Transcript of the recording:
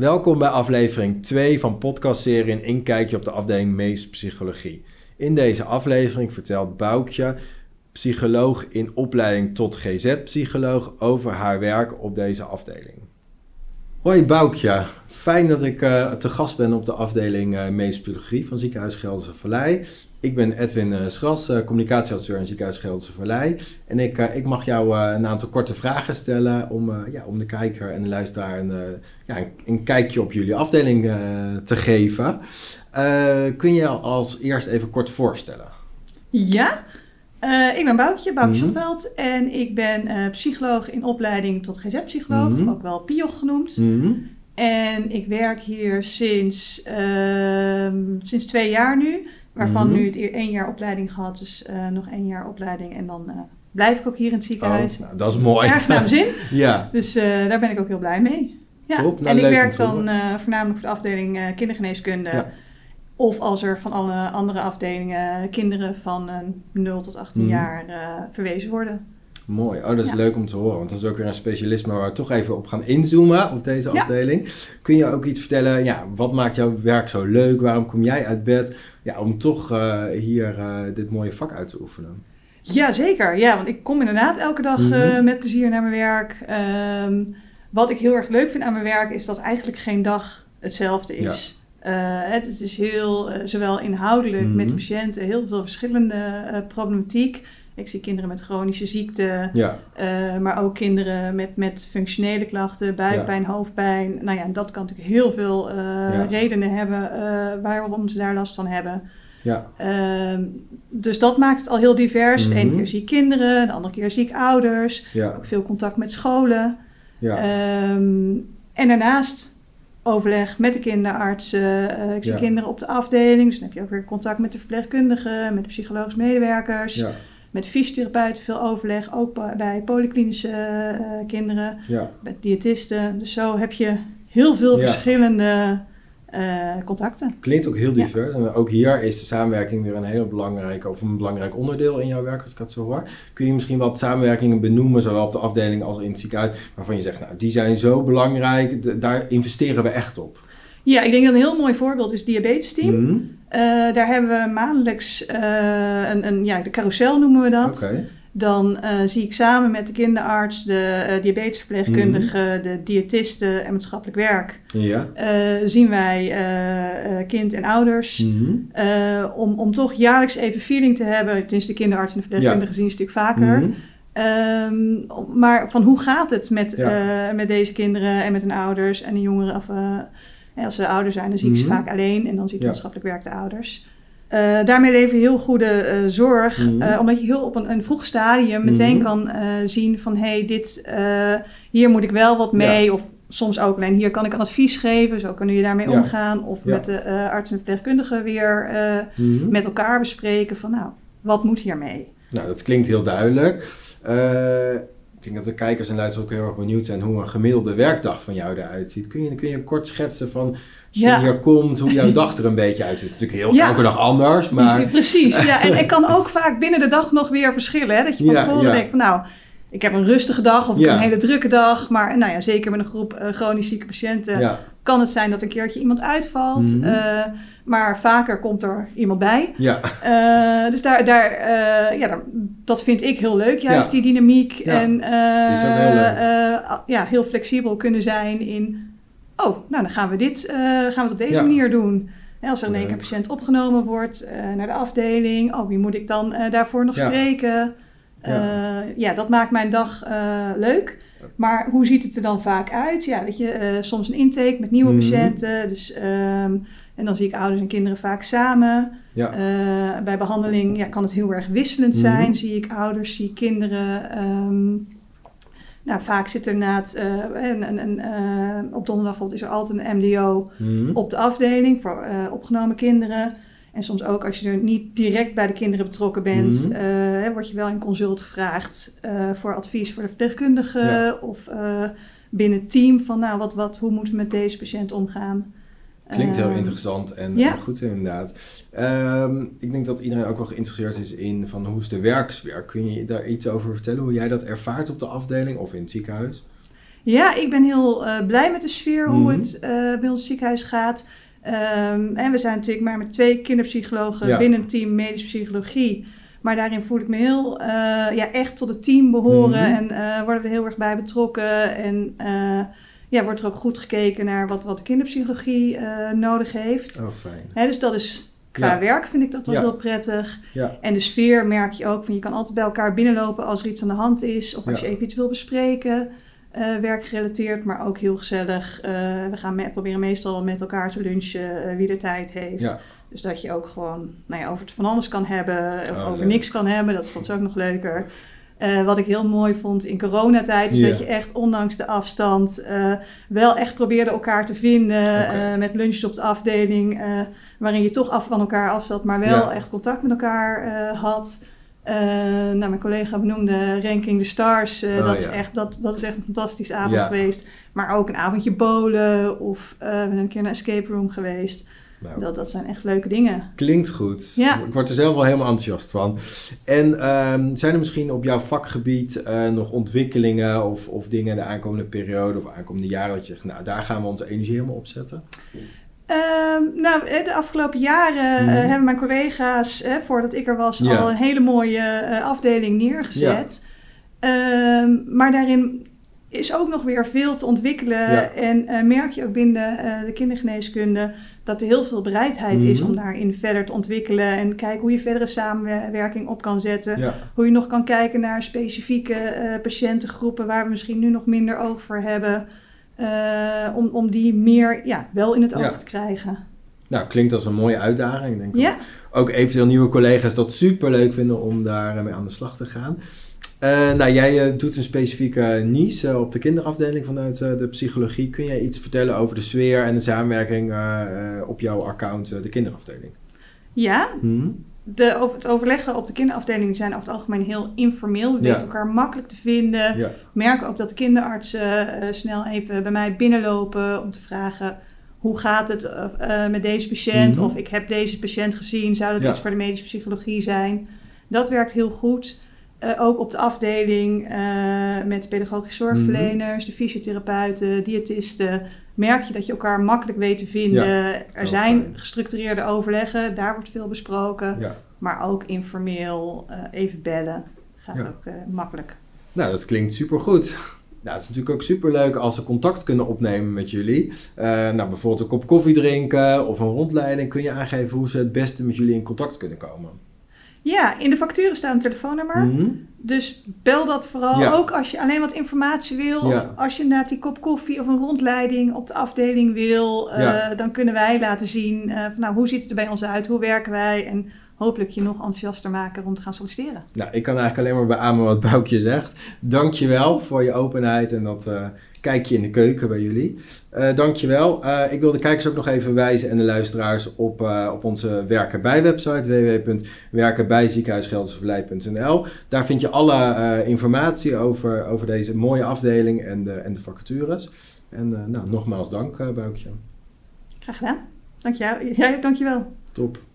Welkom bij aflevering 2 van podcastserie Een Inkijkje op de afdeling Meest Psychologie. In deze aflevering vertelt Boukje, psycholoog in opleiding tot GZ-psycholoog, over haar werk op deze afdeling. Hoi Boukje, fijn dat ik uh, te gast ben op de afdeling uh, Meest Psychologie van Ziekenhuis Gelderse Vallei. Ik ben Edwin uh, Schras, uh, communicatieadviseur in Ziekenhuis Gelderse Vallei. En ik, uh, ik mag jou een aantal korte vragen stellen om, ja, om de kijker en de luisteraar een, ja, een, een kijkje op jullie afdeling te geven. kun je je als eerst even kort voorstellen? Ja, ik ben Boukje, Boukje mm -hmm. en ik ben psycholoog in opleiding tot GZ-psycholoog, mm -hmm. ook wel PIOG genoemd. Mm -hmm. En ik werk hier sinds, ehm, sinds twee jaar nu. Waarvan mm -hmm. nu het één jaar opleiding gehad, dus uh, nog één jaar opleiding. En dan uh, blijf ik ook hier in het ziekenhuis. Oh, nou, dat is mooi. Erg naar mijn zin. ja. Dus uh, daar ben ik ook heel blij mee. Ja. Top, nou, en ik werk dan voornamelijk voor de afdeling kindergeneeskunde. Ja. Of als er van alle andere afdelingen kinderen van 0 tot 18 mm -hmm. jaar verwezen worden. Mooi. Oh, dat is ja. leuk om te horen. Want dat is ook weer een specialisme waar we toch even op gaan inzoomen op deze ja. afdeling. Kun je ook iets vertellen? Ja, wat maakt jouw werk zo leuk? Waarom kom jij uit bed? Ja, om toch uh, hier uh, dit mooie vak uit te oefenen. Ja, zeker. Ja, want ik kom inderdaad elke dag mm -hmm. uh, met plezier naar mijn werk. Um, wat ik heel erg leuk vind aan mijn werk is dat eigenlijk geen dag hetzelfde is. Ja. het is heel, zowel inhoudelijk mm -hmm. met de patiënten, heel veel verschillende problematiek. Ik zie kinderen met chronische ziekte, ja. uh, maar ook kinderen met, met functionele klachten, buikpijn, ja. hoofdpijn. Nou ja, dat kan natuurlijk heel veel uh, ja. redenen hebben uh, waarom ze daar last van hebben. Ja. Ehm, dus dat maakt het al heel divers. Mm -hmm. De ene keer zie ik kinderen, de andere keer zie ik ouders. Ook veel contact met scholen. Um, en daarnaast overleg met de kinderartsen. ik zie kinderen op de afdeling, dus dan heb je ook weer contact met de verpleegkundigen, met de psychologische medewerkers met fysiotherapeuten veel overleg, ook bij polyklinische uh, kinderen, ja. met diëtisten. Dus zo heb je heel veel ja. verschillende uh, contacten. Klinkt ook heel divers. Ja. En ook hier is de samenwerking weer een heel belangrijk, of een belangrijk onderdeel in jouw werk, als ik het zo hoor. Kun je misschien wat samenwerkingen benoemen, zowel op de afdeling als in het ziekenhuis, waarvan je zegt, nou, die zijn zo belangrijk, daar investeren we echt op? Ja, ik denk dat een heel mooi voorbeeld is het diabetesteam. Mm. Uh, daar hebben we maandelijks uh, een, een, ja, de carousel noemen we dat. Okay. Dan uh, zie ik samen met de kinderarts, de diabetesverpleegkundige, mm. de diëtisten en maatschappelijk werk, ja. zien wij kind en ouders. Mm. om, om toch jaarlijks even feeling te hebben. Het is de kinderarts en de verpleegkundige ja. zien een stuk vaker. Um, maar van hoe gaat het met, ja. met deze kinderen en met hun ouders en de jongeren? Of, als ze ouder zijn, dan zie ik ze Mhm. vaak alleen en dan zie ik maatschappelijk werk de ouders. Uh, daarmee leven heel goede uh, zorg, uh, omdat je heel op een, een vroeg stadium meteen Mhm. kan zien van hé, hey, dit, hier moet ik wel wat mee. Ja. Of soms ook alleen hier kan ik een advies geven, zo kunnen je daarmee Ja. omgaan. Of Ja. met de arts en verpleegkundige weer Mhm. met elkaar bespreken van nou, wat moet hiermee? Nou, dat klinkt heel duidelijk. Ik denk dat de kijkers en luisteraars ook heel erg benieuwd zijn hoe een gemiddelde werkdag van jou eruit ziet. Kun je, kun je kort schetsen van als Ja. je hier komt, hoe jouw dag er een beetje uitziet? Het is natuurlijk heel, Ja. elke dag anders, maar... Precies, ja. En het kan ook vaak binnen de dag nog weer verschillen. Hè? Dat je van Ja, tevoren denkt van nou, ik heb een rustige dag of een hele drukke dag. Maar nou ja, zeker met een groep eh, chronisch zieke patiënten Ja, kan het zijn dat een keertje iemand uitvalt. Mhm. eh, maar vaker komt er iemand bij. ja, Eh, dus daar, daar, eh, ja, dat vind ik heel leuk, juist Ja. die dynamiek. Ja. En Is heel ja, heel flexibel kunnen zijn in... Oh, nou dan gaan we dit gaan we het op deze Ja. manier doen. Als er in één keer een patiënt opgenomen wordt naar de afdeling. Oh, wie moet ik dan daarvoor nog spreken? Ja. Ja, dat maakt mijn dag leuk. Maar hoe ziet het er dan vaak uit? Ja, weet je, eh, soms een intake met nieuwe Mhm. patiënten. Dus, ehm, en dan zie ik ouders en kinderen vaak samen. ja, Eh, bij behandeling ja, kan het heel erg wisselend Mhm. zijn. Zie ik ouders, zie ik kinderen. ehm, nou, vaak zit er na het, eh, een, een, een, eh, op donderdag is er altijd een MDO Mhm. op de afdeling voor opgenomen kinderen. En soms ook als je er niet direct bij de kinderen betrokken bent, hè, word je wel in consult gevraagd eh, voor advies voor de verpleegkundige Ja. of eh, binnen het team van nou, wat, wat, hoe moeten we met deze patiënt omgaan. Klinkt heel Ehm, interessant en, ja. en goed inderdaad. Ehm, ik denk dat iedereen ook wel geïnteresseerd is in van hoe is de werksfeer. Kun je daar iets over vertellen, hoe jij dat ervaart op de afdeling of in het ziekenhuis? Ja, ik ben heel blij met de sfeer, hoe mhm. het bij ons ziekenhuis gaat. Um, en we zijn natuurlijk maar met twee kinderpsychologen binnen het team medische psychologie. Maar daarin voel ik me heel ja, echt tot het team behoren mhm. en worden we heel erg bij betrokken. En ja, wordt er ook goed gekeken naar wat, wat de kinderpsychologie nodig heeft. Oh, fijn. Hè, dus dat is Qua werk vind ik dat wel heel prettig. Ja. En de sfeer merk je ook van je kan altijd bij elkaar binnenlopen als er iets aan de hand is. Of als je even iets wil bespreken. Uh, werkgerelateerd, maar ook heel gezellig. Uh, we gaan proberen meestal met elkaar te lunchen uh, wie de tijd heeft. Dus dat je ook gewoon nou ja, over het van alles kan hebben. Of oh, over niks kan hebben. Dat is soms ook nog leuker. Wat ik heel mooi vond in coronatijd, is dat je echt ondanks de afstand wel echt probeerde elkaar te vinden. Okay. Met lunches op de afdeling, waarin je toch af van elkaar afzat, maar wel echt contact met elkaar had. Nou, mijn collega benoemde Ranking the Stars. Oh, dat, is echt, dat, dat is echt een fantastische avond geweest. Maar ook een avondje bowlen of we zijn een keer naar Escape Room geweest. Nou, dat, dat zijn echt leuke dingen. Klinkt goed. Ja. Ik word er zelf wel helemaal enthousiast van. En ehm, zijn er misschien op jouw vakgebied uh, nog ontwikkelingen of, of dingen in de aankomende periode of aankomende jaren dat je zegt, nou daar gaan we onze energie helemaal op zetten? Um, nou, de afgelopen jaren mm. hebben mijn collega's, voordat ik er was, al een hele mooie uh, afdeling neergezet. Ja. Um, maar daarin is ook nog weer veel te ontwikkelen. En uh, merk je ook binnen de kindergeneeskunde dat er heel veel bereidheid is mhm. om daarin verder te ontwikkelen. En kijken hoe je verdere samenwerking op kan zetten. Hoe je nog kan kijken naar specifieke patiëntengroepen waar we misschien nu nog minder oog voor hebben. Om, om die meer ja, wel in het oog te krijgen. Nou, klinkt als een mooie uitdaging. Ik denk dat ook eventueel nieuwe collega's dat super leuk vinden om daarmee aan de slag te gaan. Uh, nou, jij uh, doet een specifieke niche op de kinderafdeling vanuit de psychologie. Kun jij iets vertellen over de sfeer en de samenwerking op jouw account, de kinderafdeling? Ja, hmm? De, over, het overleggen op de kinderafdeling zijn over het algemeen heel informeel. We weten elkaar makkelijk te vinden. Ja. Merken ook dat de kinderartsen snel even bij mij binnenlopen om te vragen hoe gaat het met deze patiënt? Hmm. Of ik heb deze patiënt gezien, zou dat iets voor de medische psychologie zijn? Dat werkt heel goed. Ook op de afdeling met de pedagogische zorgverleners, de fysiotherapeuten, diëtisten, merk je dat je elkaar makkelijk weet te vinden. er zijn gestructureerde overleggen, daar wordt veel besproken. Ja. Maar ook informeel, uh, even bellen, gaat ook makkelijk. Nou, dat klinkt supergoed. Nou, het is natuurlijk ook superleuk als ze contact kunnen opnemen met jullie. nou, bijvoorbeeld een kop koffie drinken of een rondleiding. Kun je aangeven hoe ze het beste met jullie in contact kunnen komen? Ja, in de facturen staat een telefoonnummer. Mhm. Dus bel dat vooral. Ook als je alleen wat informatie wil. Of als je inderdaad die kop koffie of een rondleiding op de afdeling wil. Uh, dan kunnen wij laten zien uh, van, nou, hoe ziet het er bij ons uit? Hoe werken wij? En hopelijk je nog enthousiaster maken om te gaan solliciteren. Nou, ik kan eigenlijk alleen maar beamen wat Boukje zegt. Dank je wel voor je openheid en dat uh, kijkje in de keuken bij jullie. Uh, Dank je wel. Uh, ik wil de kijkers ook nog even wijzen en de luisteraars op, op onze Werken Bij website www.werkenbijziekenhuisgelderseverleid.nl Daar vind je alle informatie over, over deze mooie afdeling en de, en de vacatures. En nou, nogmaals dank, Boukje. Graag gedaan. Dank jij, dank je wel. Top.